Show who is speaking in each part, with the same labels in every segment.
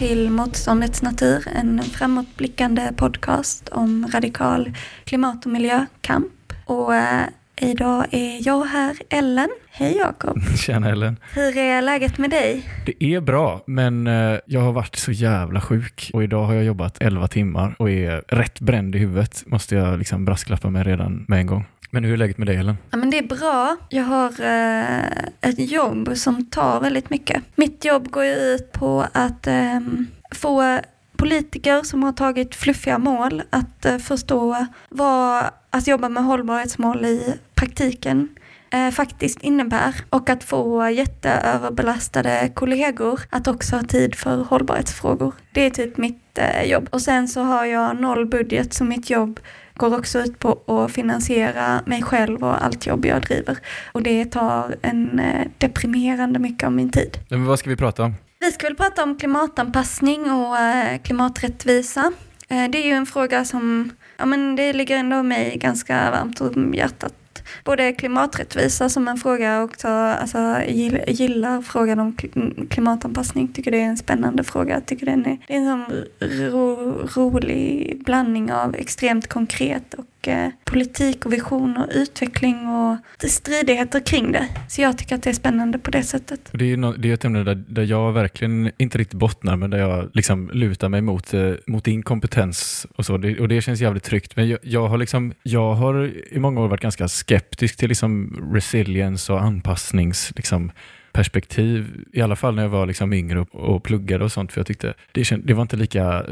Speaker 1: Till Motståndets natur, en framåtblickande podcast om radikal klimat och miljökamp. Och eh, idag är jag här, Ellen. Hej Jakob.
Speaker 2: Tjena Ellen.
Speaker 1: Hur är läget med dig?
Speaker 2: Det är bra, men eh, jag har varit så jävla sjuk och idag har jag jobbat 11 timmar och är rätt bränd i huvudet, måste jag liksom brasklappa med redan med en gång. Men hur är läget med dig Ellen?
Speaker 1: Ja, men det är bra. Jag har eh, ett jobb som tar väldigt mycket. Mitt jobb går ju ut på att eh, få politiker som har tagit fluffiga mål att eh, förstå vad att jobba med hållbarhetsmål i praktiken eh, faktiskt innebär och att få jätteöverbelastade kollegor att också ha tid för hållbarhetsfrågor. Det är typ mitt eh, jobb. Och sen så har jag noll budget så mitt jobb går också ut på att finansiera mig själv och allt jobb jag driver. Och det tar en eh, deprimerande mycket av min tid.
Speaker 2: Men vad ska vi prata om?
Speaker 1: Vi ska väl prata om klimatanpassning och eh, klimaträttvisa. Eh, det är ju en fråga som, ja men det ligger ändå mig ganska varmt om hjärtat. Både klimaträttvisa som en fråga och också alltså, gillar frågan om mm, klimatanpassning. Tycker det är en spännande fråga. Tycker den är, det är en sån ro, rolig blandning av extremt konkret och eh, politik och vision och utveckling och stridigheter kring det. Så jag tycker att det är spännande på det sättet.
Speaker 2: Det är, ju det är ett ämne där, där jag verkligen inte riktigt bottnar, men där jag liksom lutar mig mot, eh, mot din kompetens och så. Det, och det känns jävligt tryggt. Men jag, jag, har liksom, jag har i många år varit ganska skeptisk till liksom resilience och anpassnings... Liksom, perspektiv, i alla fall när jag var liksom yngre och, och pluggade och sånt, för jag tyckte det, känd, det var inte lika eh,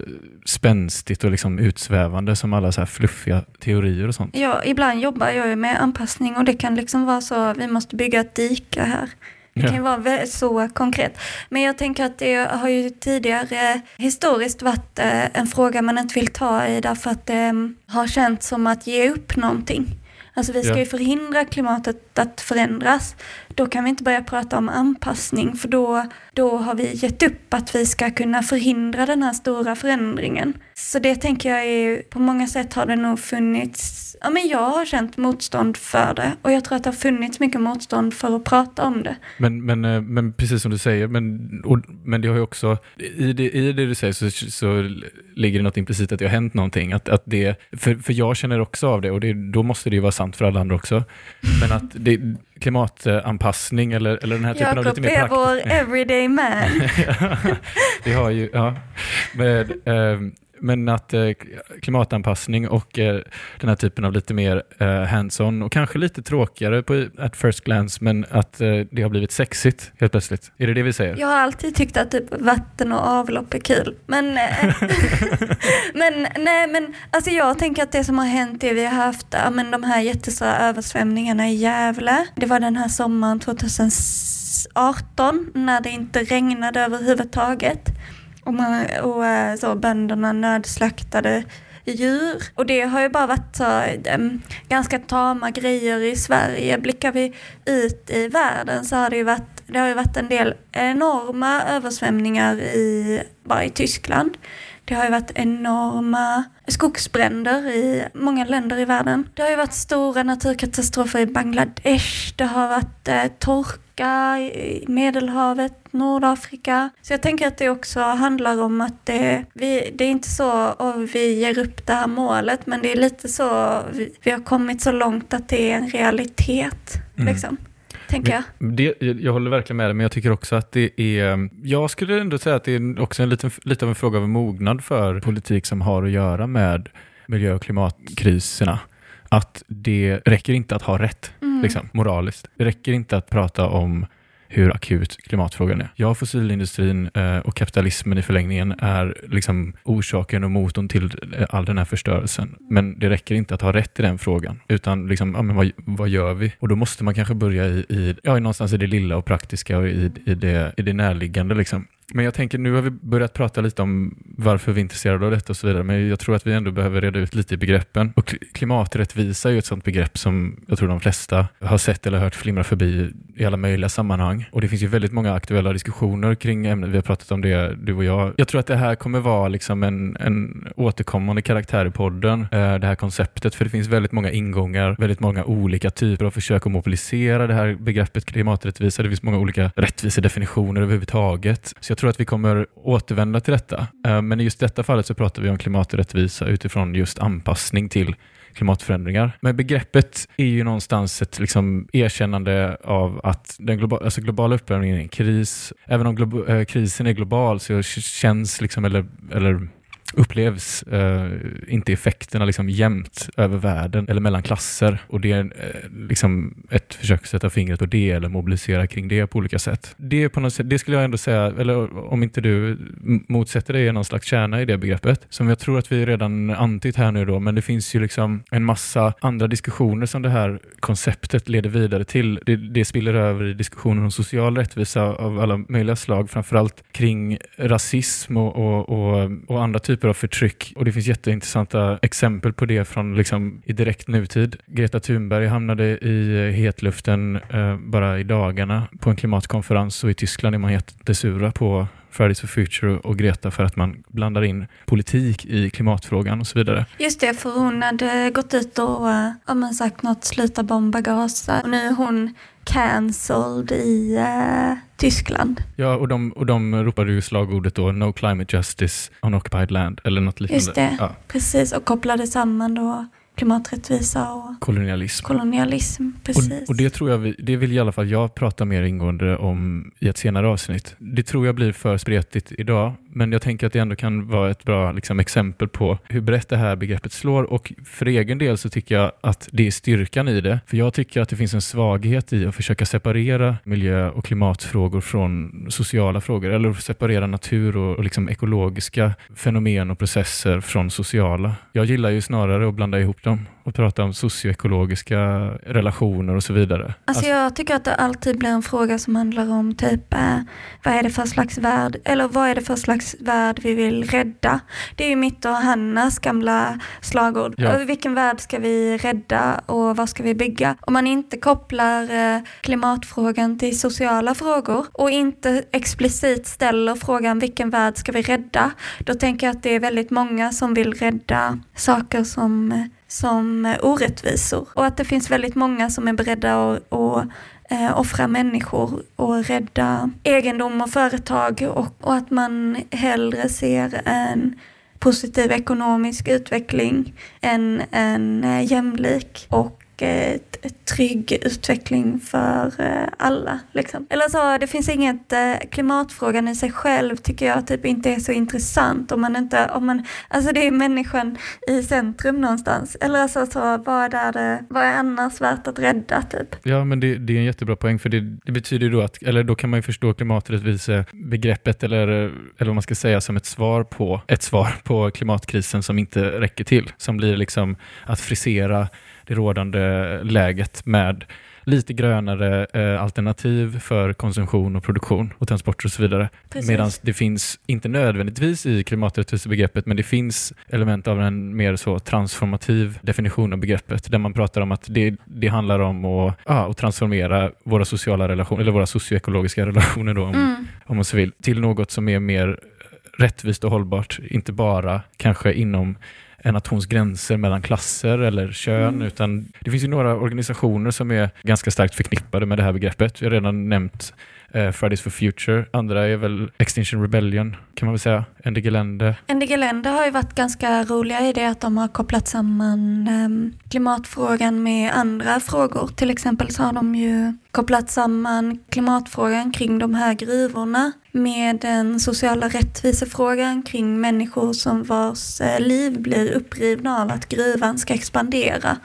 Speaker 2: spänstigt och liksom utsvävande som alla så här fluffiga teorier och sånt.
Speaker 1: Ja, ibland jobbar jag ju med anpassning och det kan liksom vara så, vi måste bygga ett dike här. Det kan ju vara så konkret. Men jag tänker att det har ju tidigare historiskt varit eh, en fråga man inte vill ta i därför att det mm, har känts som att ge upp någonting. Alltså vi ska ju förhindra klimatet att förändras. Då kan vi inte börja prata om anpassning för då, då har vi gett upp att vi ska kunna förhindra den här stora förändringen. Så det tänker jag är, på många sätt har det nog funnits, ja men jag har känt motstånd för det och jag tror att det har funnits mycket motstånd för att prata om det.
Speaker 2: Men, men, eh, men precis som du säger, men, och, men det har ju också, i det, i det du säger så, så ligger det något implicit att det har hänt någonting. Att, att det, för, för jag känner också av det och det, då måste det ju vara sant för alla andra också. Men att det, klimatanpassning eller, eller den här typen av
Speaker 1: Jakob
Speaker 2: lite mer
Speaker 1: är vår everyday man.
Speaker 2: det har ju, ja. Med, eh, men att eh, klimatanpassning och eh, den här typen av lite mer eh, hands-on och kanske lite tråkigare på at first glance, men att eh, det har blivit sexigt helt plötsligt. Är det det vi säger?
Speaker 1: Jag har alltid tyckt att typ vatten och avlopp är kul. Men, eh, men, nej, men alltså jag tänker att det som har hänt är vi har haft ja, men de här jättestora översvämningarna i Gävle. Det var den här sommaren 2018 när det inte regnade överhuvudtaget. Och, man, och eh, så bönderna nödslaktade djur. Och det har ju bara varit så, em, ganska tama grejer i Sverige. Blickar vi ut i världen så har det ju varit, det har ju varit en del enorma översvämningar i, bara i Tyskland. Det har ju varit enorma skogsbränder i många länder i världen. Det har ju varit stora naturkatastrofer i Bangladesh. Det har varit eh, torka i Medelhavet, Nordafrika. Så jag tänker att det också handlar om att det, vi, det är inte så att vi ger upp det här målet, men det är lite så, vi, vi har kommit så långt att det är en realitet.
Speaker 2: Mm.
Speaker 1: Liksom, tänker jag.
Speaker 2: Det, jag håller verkligen med dig, men jag tycker också att det är... Jag skulle ändå säga att det är också en liten, lite av en fråga av mognad för politik som har att göra med miljö och klimatkriserna. Att det räcker inte att ha rätt,
Speaker 1: Mm. Mm.
Speaker 2: liksom, moraliskt. Det räcker inte att prata om hur akut klimatfrågan är. Ja, fossilindustrin eh, och kapitalismen i förlängningen är liksom orsaken och motorn till eh, all den här förstörelsen. Men det räcker inte att ha rätt i den frågan, utan liksom, ja, men vad, vad gör vi? Och då måste man kanske börja i, i, ja, någonstans i det lilla och praktiska och i, i, det, i det närliggande. Liksom. Men jag tänker, nu har vi börjat prata lite om varför vi är intresserade av detta och så vidare, men jag tror att vi ändå behöver reda ut lite i begreppen. Och klimaträttvisa är ju ett sådant begrepp som jag tror de flesta har sett eller hört flimra förbi i alla möjliga sammanhang. Och det finns ju väldigt många aktuella diskussioner kring ämnet. Vi har pratat om det, du och jag. Jag tror att det här kommer vara liksom en, en återkommande karaktär i podden, eh, det här konceptet, för det finns väldigt många ingångar, väldigt många olika typer av försök att mobilisera det här begreppet klimaträttvisa. Det finns många olika rättvisedefinitioner överhuvudtaget. Så jag tror att vi kommer återvända till detta. Eh, men i just detta fallet så pratar vi om klimaträttvisa utifrån just anpassning till klimatförändringar. Men begreppet är ju någonstans ett liksom erkännande av att den globala, alltså globala uppvärmningen är en kris. Även om globa, eh, krisen är global så känns liksom, eller, eller upplevs eh, inte effekterna liksom jämnt över världen eller mellan klasser. Och det är eh, liksom ett försök att sätta fingret på det eller mobilisera kring det på olika sätt. Det, på något sätt, det skulle jag ändå säga, eller om inte du motsätter dig, är någon slags kärna i det begreppet. Som jag tror att vi redan antytt här nu då, men det finns ju liksom en massa andra diskussioner som det här konceptet leder vidare till. Det, det spiller över i diskussioner om social rättvisa av alla möjliga slag, framförallt kring rasism och, och, och, och andra typer typer av förtryck och det finns jätteintressanta exempel på det från liksom, i direkt nutid. Greta Thunberg hamnade i eh, hetluften eh, bara i dagarna på en klimatkonferens och i Tyskland är man jättesura på Fridays for Future och Greta för att man blandar in politik i klimatfrågan och så vidare.
Speaker 1: Just det, för hon hade gått ut och äh, sagt något, sluta bomba Gaza. Och nu är hon cancelled i äh, Tyskland.
Speaker 2: Ja, och de, och de ropade ju slagordet då No climate justice on occupied land eller något liknande.
Speaker 1: Just det, ja. precis. Och kopplade samman då klimaträttvisa och
Speaker 2: kolonialism.
Speaker 1: kolonialism precis.
Speaker 2: Och, och, det tror jag, vi, det vill i alla fall jag prata mer ingående om i ett senare avsnitt. Det tror jag blir för spretigt idag, men jag tänker att det ändå kan vara ett bra liksom, exempel på hur brett det här begreppet slår och för egen del så tycker jag att det är styrkan i det. För jag tycker att det finns en svaghet i att försöka separera miljö och klimatfrågor från sociala frågor eller separera natur och, och liksom ekologiska fenomen och processer från sociala. Jag gillar ju snarare att blanda ihop dem och prata om socioekologiska relationer och så vidare. Alltså,
Speaker 1: alltså jag tycker att det alltid blir en fråga som handlar om typ eh, vad är det för slags värld eller vad är det för slags värld vi vill rädda? Det är ju mitt och Hannas gamla slagord. Ja. Vilken värld ska vi rädda och vad ska vi bygga? Om man inte kopplar eh, klimatfrågan till sociala frågor och inte explicit ställer frågan vilken värld ska vi rädda? Då tänker jag att det är väldigt många som vill rädda saker som eh, som eh, orättvisor. Och att det finns väldigt många som är beredda att, att eh, offra människor och rädda egendom och företag och, och att man hellre ser en positiv ekonomisk utveckling än en eh, jämlik och eh, trygg utveckling för eh, alla. Liksom. Eller så, det finns inget, eh, klimatfrågan i sig själv tycker jag typ inte är så intressant om man inte, om man, alltså det är människan i centrum någonstans. Eller alltså så, vad är det, vad är annars värt att rädda typ?
Speaker 2: Ja men det, det är en jättebra poäng för det, det betyder då att, eller då kan man ju förstå klimaträttvisebegreppet eller, eller vad man ska säga som ett svar på, ett svar på klimatkrisen som inte räcker till. Som blir liksom att frisera det rådande läget med lite grönare eh, alternativ för konsumtion och produktion och transporter och så vidare. Medan det finns, inte nödvändigtvis i klimaträttvisebegreppet, men det finns element av en mer så transformativ definition av begreppet, där man pratar om att det, det handlar om att, ja, att transformera våra sociala relationer, eller våra socioekologiska relationer då, om, mm. om man så vill, till något som är mer rättvist och hållbart, inte bara kanske inom en nations gränser mellan klasser eller kön, mm. utan det finns ju några organisationer som är ganska starkt förknippade med det här begreppet. Vi har redan nämnt Eh, Fridays for Future. Andra är väl Extinction Rebellion kan man väl säga. Ende Gelände.
Speaker 1: Ende Gelände har ju varit ganska roliga i det att de har kopplat samman eh, klimatfrågan med andra frågor. Till exempel så har de ju kopplat samman klimatfrågan kring de här gruvorna med den sociala rättvisefrågan kring människor som vars eh, liv blir upprivna av att gruvan ska expandera.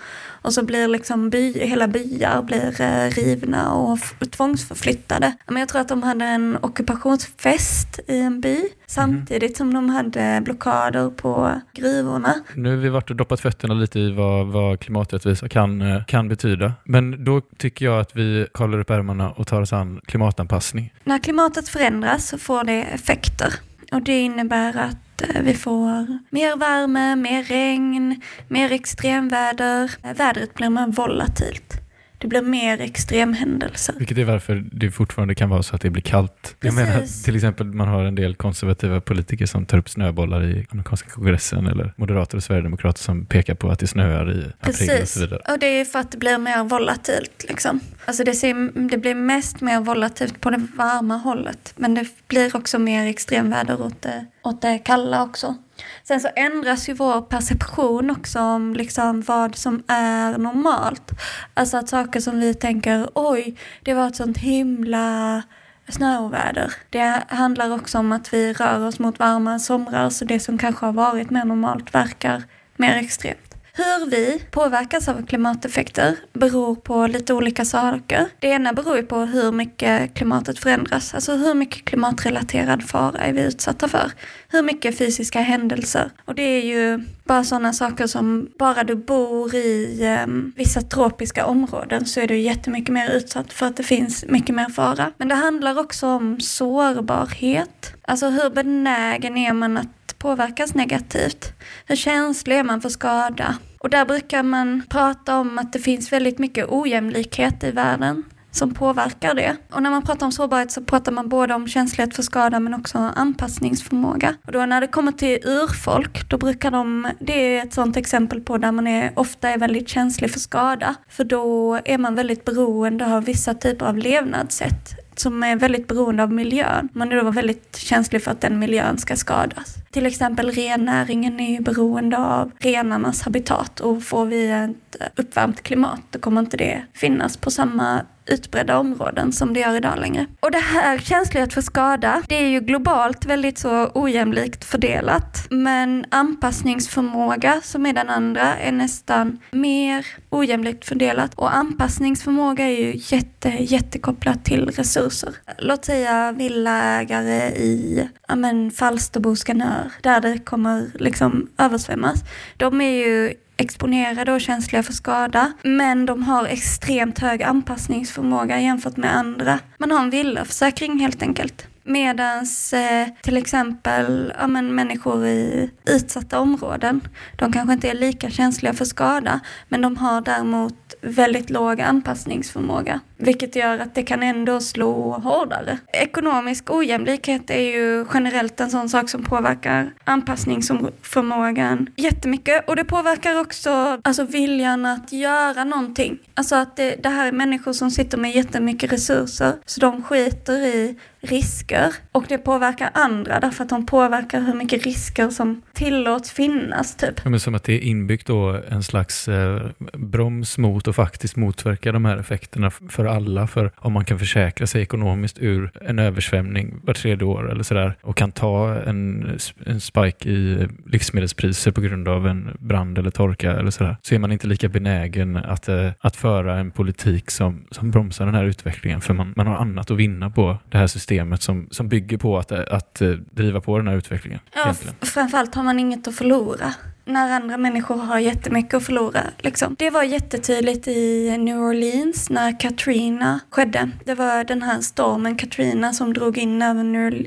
Speaker 1: Och så blir liksom by, hela byar blir eh, rivna och tvångsförflyttade. Men jag tror att de hade en ockupationsfest i en by samtidigt som de hade blockader på gruvorna.
Speaker 2: Nu har vi varit och doppat fötterna lite i vad, vad klimaträttvisa kan, eh, kan betyda. Men då tycker jag att vi kollar upp ärmarna och tar oss an klimatanpassning.
Speaker 1: När klimatet förändras så får det effekter. Och det innebär att Eh, vi får mer värme, mer regn, mer extremväder. Eh, vädret blir mer volatilt. Det blir mer extremhändelser.
Speaker 2: Vilket är varför det fortfarande kan vara så att det blir kallt. Jag
Speaker 1: Precis.
Speaker 2: menar till exempel man har en del konservativa politiker som tar upp snöbollar i amerikanska kongressen eller moderater och sverigedemokrater som pekar på att det snöar i april och
Speaker 1: Precis,
Speaker 2: så vidare.
Speaker 1: och det är för att det blir mer volatilt. Liksom. Alltså det, ser, det blir mest mer volatilt på det varma hållet. Men det blir också mer extremväder åt det, åt det kalla också. Sen så ändras ju vår perception också om liksom vad som är normalt. Alltså att saker som vi tänker, oj, det var ett sånt himla snöoväder. Det handlar också om att vi rör oss mot varma somrar så det som kanske har varit mer normalt verkar mer extremt. Hur vi påverkas av klimateffekter beror på lite olika saker. Det ena beror ju på hur mycket klimatet förändras, alltså hur mycket klimatrelaterad fara är vi utsatta för? Hur mycket fysiska händelser? Och det är ju bara sådana saker som, bara du bor i um, vissa tropiska områden så är du jättemycket mer utsatt för att det finns mycket mer fara. Men det handlar också om sårbarhet. Alltså hur benägen är man att påverkas negativt? Hur känslig är man för skada? Och där brukar man prata om att det finns väldigt mycket ojämlikhet i världen som påverkar det. Och när man pratar om sårbarhet så pratar man både om känslighet för skada men också anpassningsförmåga. Och då när det kommer till urfolk, då brukar de, det är ett sådant exempel på där man är, ofta är väldigt känslig för skada. För då är man väldigt beroende av vissa typer av levnadssätt som är väldigt beroende av miljön. Man är då väldigt känslig för att den miljön ska skadas. Till exempel rennäringen är ju beroende av renarnas habitat och får vi ett uppvärmt klimat då kommer inte det finnas på samma utbredda områden som det gör idag längre. Och det här känslighet för skada, det är ju globalt väldigt så ojämlikt fördelat. Men anpassningsförmåga, som är den andra, är nästan mer ojämlikt fördelat. Och anpassningsförmåga är ju jätte, jättekopplat till resurser. Låt säga villaägare i ja, men Falsterbo, sjöar där det kommer liksom översvämmas. De är ju exponerade och känsliga för skada. Men de har extremt hög anpassningsförmåga jämfört med andra. Man har en villaförsäkring helt enkelt. Medans eh, till exempel ja, men människor i utsatta områden, de kanske inte är lika känsliga för skada, men de har däremot väldigt låg anpassningsförmåga. Vilket gör att det kan ändå slå hårdare. Ekonomisk ojämlikhet är ju generellt en sån sak som påverkar anpassningsförmågan jättemycket. Och det påverkar också alltså, viljan att göra någonting. Alltså att det, det här är människor som sitter med jättemycket resurser, så de skiter i risker. Och det påverkar andra därför att de påverkar hur mycket risker som tillåts finnas typ.
Speaker 2: Ja, men som att det är inbyggt då en slags eh, broms mot och faktiskt motverka de här effekterna för alla. För om man kan försäkra sig ekonomiskt ur en översvämning var tredje år eller sådär och kan ta en, en spike i livsmedelspriser på grund av en brand eller torka eller sådär så är man inte lika benägen att, eh, att föra en politik som, som bromsar den här utvecklingen för man, man har annat att vinna på det här systemet som, som bygger på att, att eh, driva på den här utvecklingen.
Speaker 1: Ja, framförallt har man inget att förlora. När andra människor har jättemycket att förlora. Liksom. Det var jättetydligt i New Orleans när Katrina skedde. Det var den här stormen Katrina som drog in över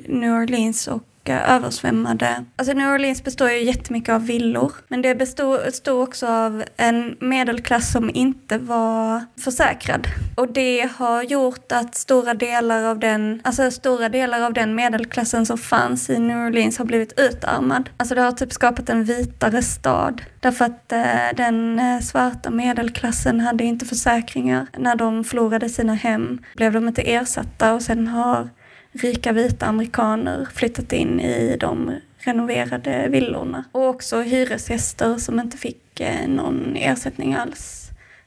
Speaker 1: New Orleans och eh, översvämmade. Alltså New Orleans består ju jättemycket av villor. Men det bestod, bestod också av en medelklass som inte var försäkrad. Och det har gjort att stora delar av den, alltså stora delar av den medelklassen som fanns i New Orleans har blivit utarmad. Alltså det har typ skapat en vitare stad. Därför att eh, den eh, svarta medelklassen hade inte försäkringar. När de förlorade sina hem blev de inte ersatta och sen har rika vita amerikaner flyttat in i de renoverade villorna. Och också hyresgäster som inte fick eh, någon ersättning alls.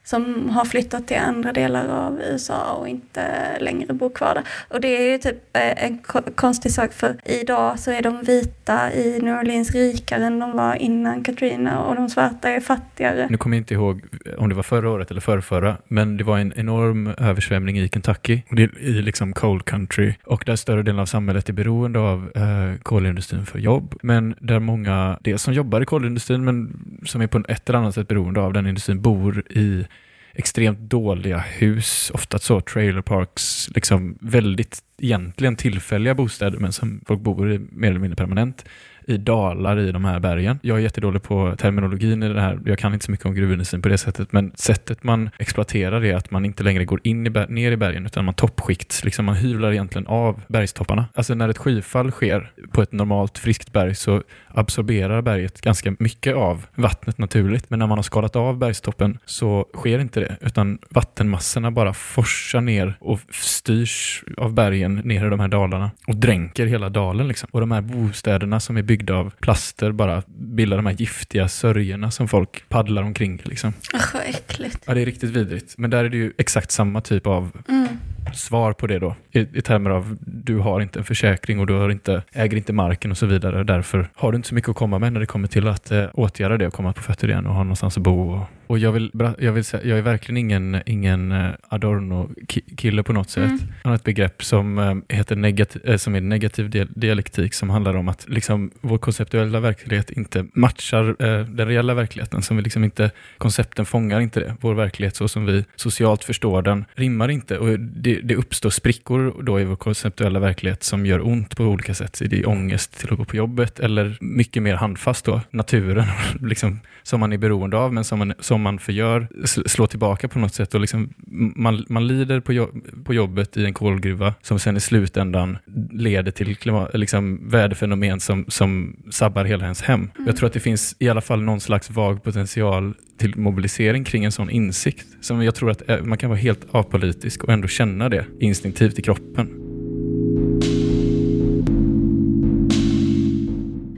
Speaker 1: Som har flyttat till andra delar av USA och inte längre bor kvar där. Och det är ju typ eh, en konstig sak för idag så är de vita i New Orleans rikare än de var innan Katrina och de svarta är fattigare.
Speaker 2: Nu kommer jag inte ihåg om det var förra året eller förrförra, men det var en enorm översvämning i Kentucky, i liksom cold country, och där större delen av samhället är beroende av eh, kolindustrin för jobb, men där många, det som jobbar i kolindustrin, men som är på ett eller annat sätt beroende av den industrin, bor i extremt dåliga hus, ofta så trailer parks, liksom väldigt egentligen tillfälliga bostäder men som folk bor i mer eller mindre permanent i dalar i de här bergen. Jag är jättedålig på terminologin i det här. Jag kan inte så mycket om gruvindustrin på det sättet, men sättet man exploaterar är att man inte längre går in i ner i bergen, utan man toppskikt, liksom man hyvlar egentligen av bergstopparna. Alltså när ett skyfall sker på ett normalt friskt berg så absorberar berget ganska mycket av vattnet naturligt. Men när man har skalat av bergstoppen så sker inte det, utan vattenmassorna bara forsar ner och styrs av bergen ner i de här dalarna och dränker hela dalen. Liksom. Och de här bostäderna som är byggda av plaster bara bildar de här giftiga sörjorna som folk paddlar omkring. Liksom.
Speaker 1: Usch vad äckligt.
Speaker 2: Ja, det är riktigt vidrigt. Men där är det ju exakt samma typ av
Speaker 1: Mm.
Speaker 2: svar på det då. I, I termer av du har inte en försäkring och du har inte, äger inte marken och så vidare. Därför har du inte så mycket att komma med när det kommer till att eh, åtgärda det och komma på fötter igen och ha någonstans att bo. Och, och jag, vill, jag, vill säga, jag är verkligen ingen, ingen eh, Adorno-kille på något sätt.
Speaker 1: Mm.
Speaker 2: Han har ett begrepp som, eh, heter negativ, eh, som är negativ dia- dialektik som handlar om att liksom, vår konceptuella verklighet inte matchar eh, den reella verkligheten. Som vi liksom inte, koncepten fångar inte det. Vår verklighet så som vi socialt förstår den rimmar inte och det, det uppstår sprickor då i vår konceptuella verklighet som gör ont på olika sätt. Det är ångest till att gå på jobbet eller mycket mer handfast då, naturen liksom, som man är beroende av men som man, som man förgör, sl- slår tillbaka på något sätt och liksom, man, man lider på, jo- på jobbet i en kolgruva som sen i slutändan leder till klimat, liksom, väderfenomen som, som sabbar hela ens hem. Jag tror att det finns i alla fall någon slags vag potential till mobilisering kring en sån insikt. Som jag tror att eh, man kan vara helt apolitisk och ändå känna det instinktivt i kroppen.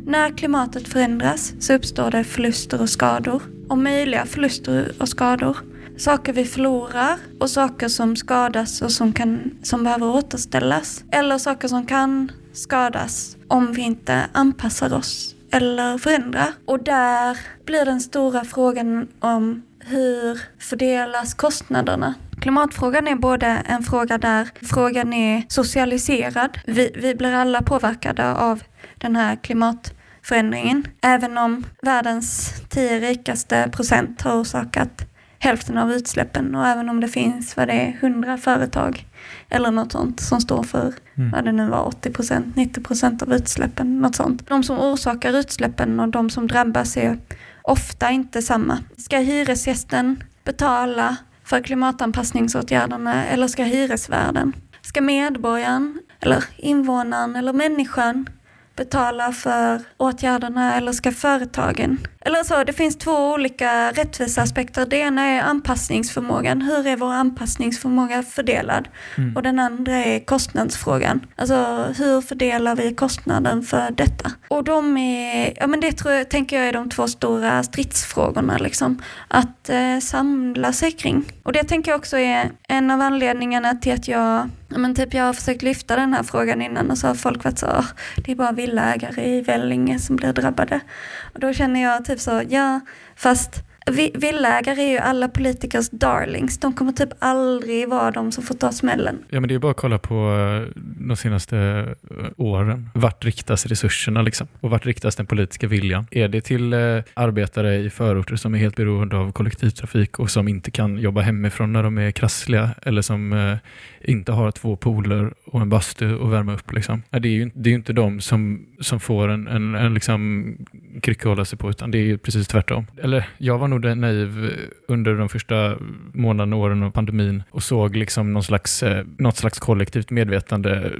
Speaker 1: När klimatet förändras så uppstår det förluster och skador. Och möjliga förluster och skador. Saker vi förlorar och saker som skadas och som, kan, som behöver återställas. Eller saker som kan skadas om vi inte anpassar oss eller förändrar. Och där blir den stora frågan om hur fördelas kostnaderna? Klimatfrågan är både en fråga där frågan är socialiserad. Vi, vi blir alla påverkade av den här klimatförändringen. Även om världens tio rikaste procent har orsakat hälften av utsläppen och även om det finns vad det är, 100 företag eller något sånt som står för vad det nu var, 80 procent, 90 procent av utsläppen, något sånt. De som orsakar utsläppen och de som drabbas är ofta inte samma. Ska hyresgästen betala för klimatanpassningsåtgärderna eller ska hyresvärden? Ska medborgaren eller invånaren eller människan betala för åtgärderna eller ska företagen? Eller så, det finns två olika rättviseaspekter. Det ena är anpassningsförmågan. Hur är vår anpassningsförmåga fördelad? Och den andra är kostnadsfrågan. Alltså hur fördelar vi kostnaden för detta? Och de är, ja men det tror jag, tänker jag är de två stora stridsfrågorna liksom. Att eh, samla sig kring. Och det tänker jag också är en av anledningarna till att jag Ja, men typ jag har försökt lyfta den här frågan innan och så har folk varit så, "Åh, det är bara villaägare i Vellinge som blir drabbade. Och då känner jag typ så, ja, fast Villägare villaägare är ju alla politikers darlings. De kommer typ aldrig vara de som får ta smällen.
Speaker 2: Ja, men det är bara att kolla på eh, de senaste eh, åren. Vart riktas resurserna liksom? Och vart riktas den politiska viljan? Är det till eh, arbetare i förorter som är helt beroende av kollektivtrafik och som inte kan jobba hemifrån när de är krassliga eller som inte har två pooler och en bastu att värma upp? Liksom? Det är ju inte, det är ju inte de som, som får en, en, en liksom krycka att hålla sig på, utan det är ju precis tvärtom. Eller jag var nog naiv under de första månaderna och åren av pandemin och såg liksom någon slags, eh, något slags kollektivt medvetande,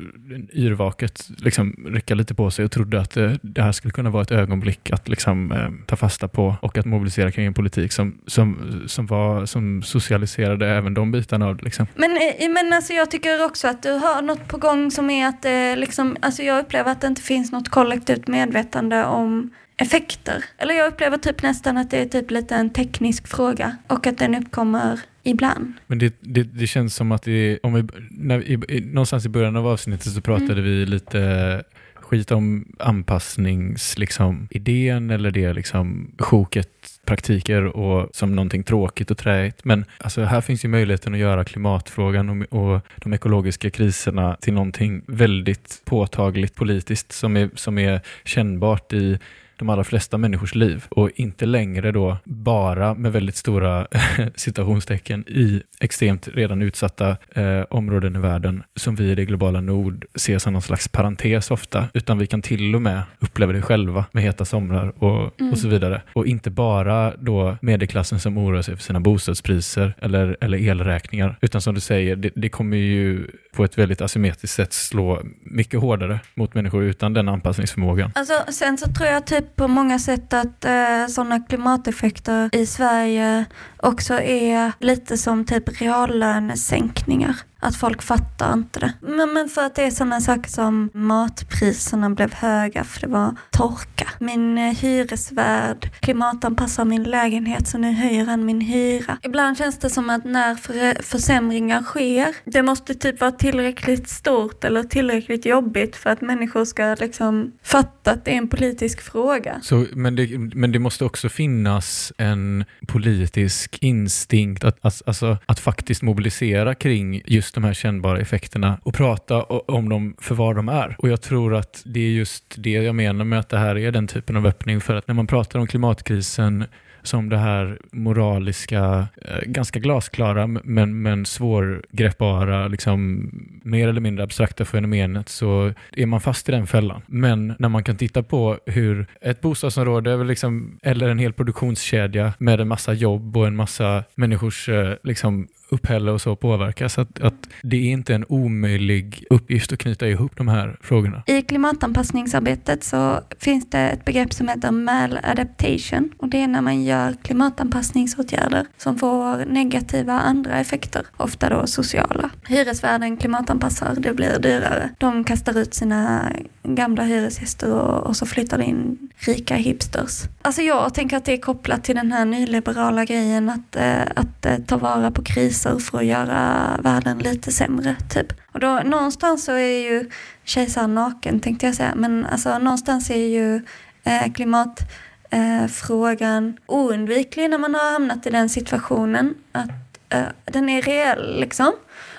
Speaker 2: yrvaket, liksom rycka lite på sig och trodde att eh, det här skulle kunna vara ett ögonblick att liksom, eh, ta fasta på och att mobilisera kring en politik som, som, som, var, som socialiserade även de bitarna av det. Liksom.
Speaker 1: Men, eh, men alltså jag tycker också att du har något på gång som är att eh, liksom, alltså jag upplever att det inte finns något kollektivt medvetande om effekter. Eller jag upplever typ nästan att det är typ lite en teknisk fråga och att den uppkommer ibland.
Speaker 2: Men det, det, det känns som att det, om vi, när i, någonstans i början av avsnittet så pratade vi lite skit om anpassnings, liksom, idén eller det liksom, sjoket praktiker och som någonting tråkigt och träigt. Men alltså, här finns ju möjligheten att göra klimatfrågan och, och de ekologiska kriserna till någonting väldigt påtagligt politiskt som är, som är kännbart i de allra flesta människors liv och inte längre då bara med väldigt stora citationstecken i extremt redan utsatta eh, områden i världen som vi i det globala nord ser som någon slags parentes ofta, utan vi kan till och med uppleva det själva med heta somrar och,
Speaker 1: Mm.
Speaker 2: och så vidare. Och inte bara då medelklassen som oroar sig för sina bostadspriser eller, eller elräkningar, utan som du säger, det, det kommer ju på ett väldigt asymmetriskt sätt slå mycket hårdare mot människor utan den anpassningsförmågan.
Speaker 1: Alltså, sen så tror jag typ på många sätt att eh, sådana klimateffekter i Sverige också är lite som typ reallönesänkningar. Att folk fattar inte det. Men, men för att det är sådana saker som matpriserna blev höga för det var torka. Min eh, hyresvärd klimatanpassar min lägenhet så nu höjer han min hyra. Ibland känns det som att när för, försämringar sker, det måste typ vara tillräckligt stort eller tillräckligt jobbigt för att människor ska liksom fatta att det är en politisk fråga.
Speaker 2: Så, men, det, men det måste också finnas en politisk instinkt att, alltså, att faktiskt mobilisera kring just de här kännbara effekterna och prata om dem för vad de är. Och jag tror att det är just det jag menar med att det här är den typen av öppning. För att när man pratar om klimatkrisen som det här moraliska, eh, ganska glasklara men, men svårgreppbara, liksom, mer eller mindre abstrakta fenomenet så är man fast i den fällan. Men när man kan titta på hur ett bostadsområde eller liksom, eller en hel produktionskedja med en massa jobb och en massa människors eh, liksom, upphälle och så påverkas, att, att det är inte en omöjlig uppgift att knyta ihop de här frågorna.
Speaker 1: I klimatanpassningsarbetet så finns det ett begrepp som heter maladaptation och det är när man gör klimatanpassningsåtgärder som får negativa andra effekter, ofta då sociala. Hyresvärden klimatanpassar, det blir dyrare. De kastar ut sina gamla hyresgäster och, och så flyttar det in rika hipsters. Alltså jag tänker att det är kopplat till den här nyliberala grejen att, eh, att eh, ta vara på kriser för att göra världen lite sämre, typ. Och då någonstans så är ju kejsaren naken tänkte jag säga, men alltså någonstans är ju eh, klimatfrågan eh, oundviklig när man har hamnat i den situationen att eh, den är reell liksom.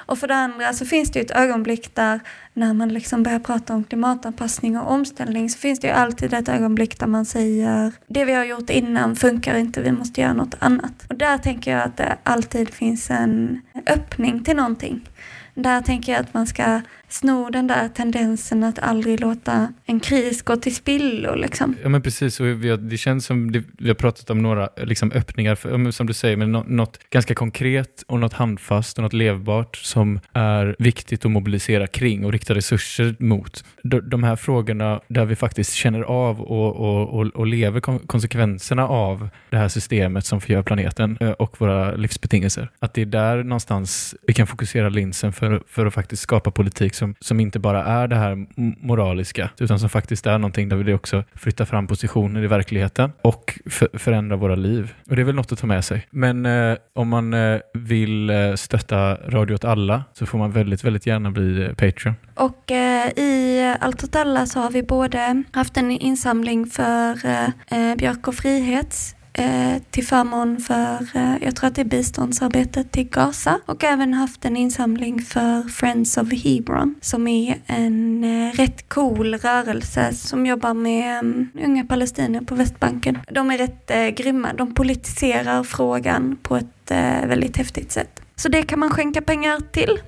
Speaker 1: Och för det andra så finns det ju ett ögonblick där när man liksom börjar prata om klimatanpassning och omställning så finns det ju alltid ett ögonblick där man säger det vi har gjort innan funkar inte, vi måste göra något annat. Och där tänker jag att det alltid finns en öppning till någonting. Där tänker jag att man ska sno den där tendensen att aldrig låta en kris gå till spillo liksom.
Speaker 2: Ja men precis, och vi har, det känns som det, vi har pratat om några liksom, öppningar, för, som du säger, men något ganska konkret och något handfast och något levbart som är viktigt att mobilisera kring och rikta resurser mot. De, de här frågorna där vi faktiskt känner av och, och, och, och lever kon konsekvenserna av det här systemet som förgör planeten eh, och våra livsbetingelser. Att det är där någonstans vi kan fokusera linsen för, för att faktiskt skapa politik som, som inte bara är det här moraliska, utan som faktiskt är någonting där vi också flyttar fram positioner i verkligheten och förändrar våra liv. Och det är väl något att ta med sig. Men eh, om man eh, vill eh, stötta Radio åt alla så får man väldigt, väldigt gärna bli eh, Patreon.
Speaker 1: Och eh, i Allt åt alla så har vi både haft en insamling för eh, eh Björk och Frihets eh, till förmån för, eh, jag tror att det är biståndsarbetet till Gaza och även haft en insamling för Friends of Hebron som är en eh, rätt cool rörelse som jobbar med mm, unga palestinier på Västbanken. De är rätt eh, grymma, de politiserar frågan på ett eh, väldigt häftigt sätt. Så det kan man skänka pengar till.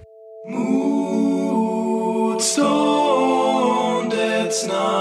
Speaker 3: Motståndets namn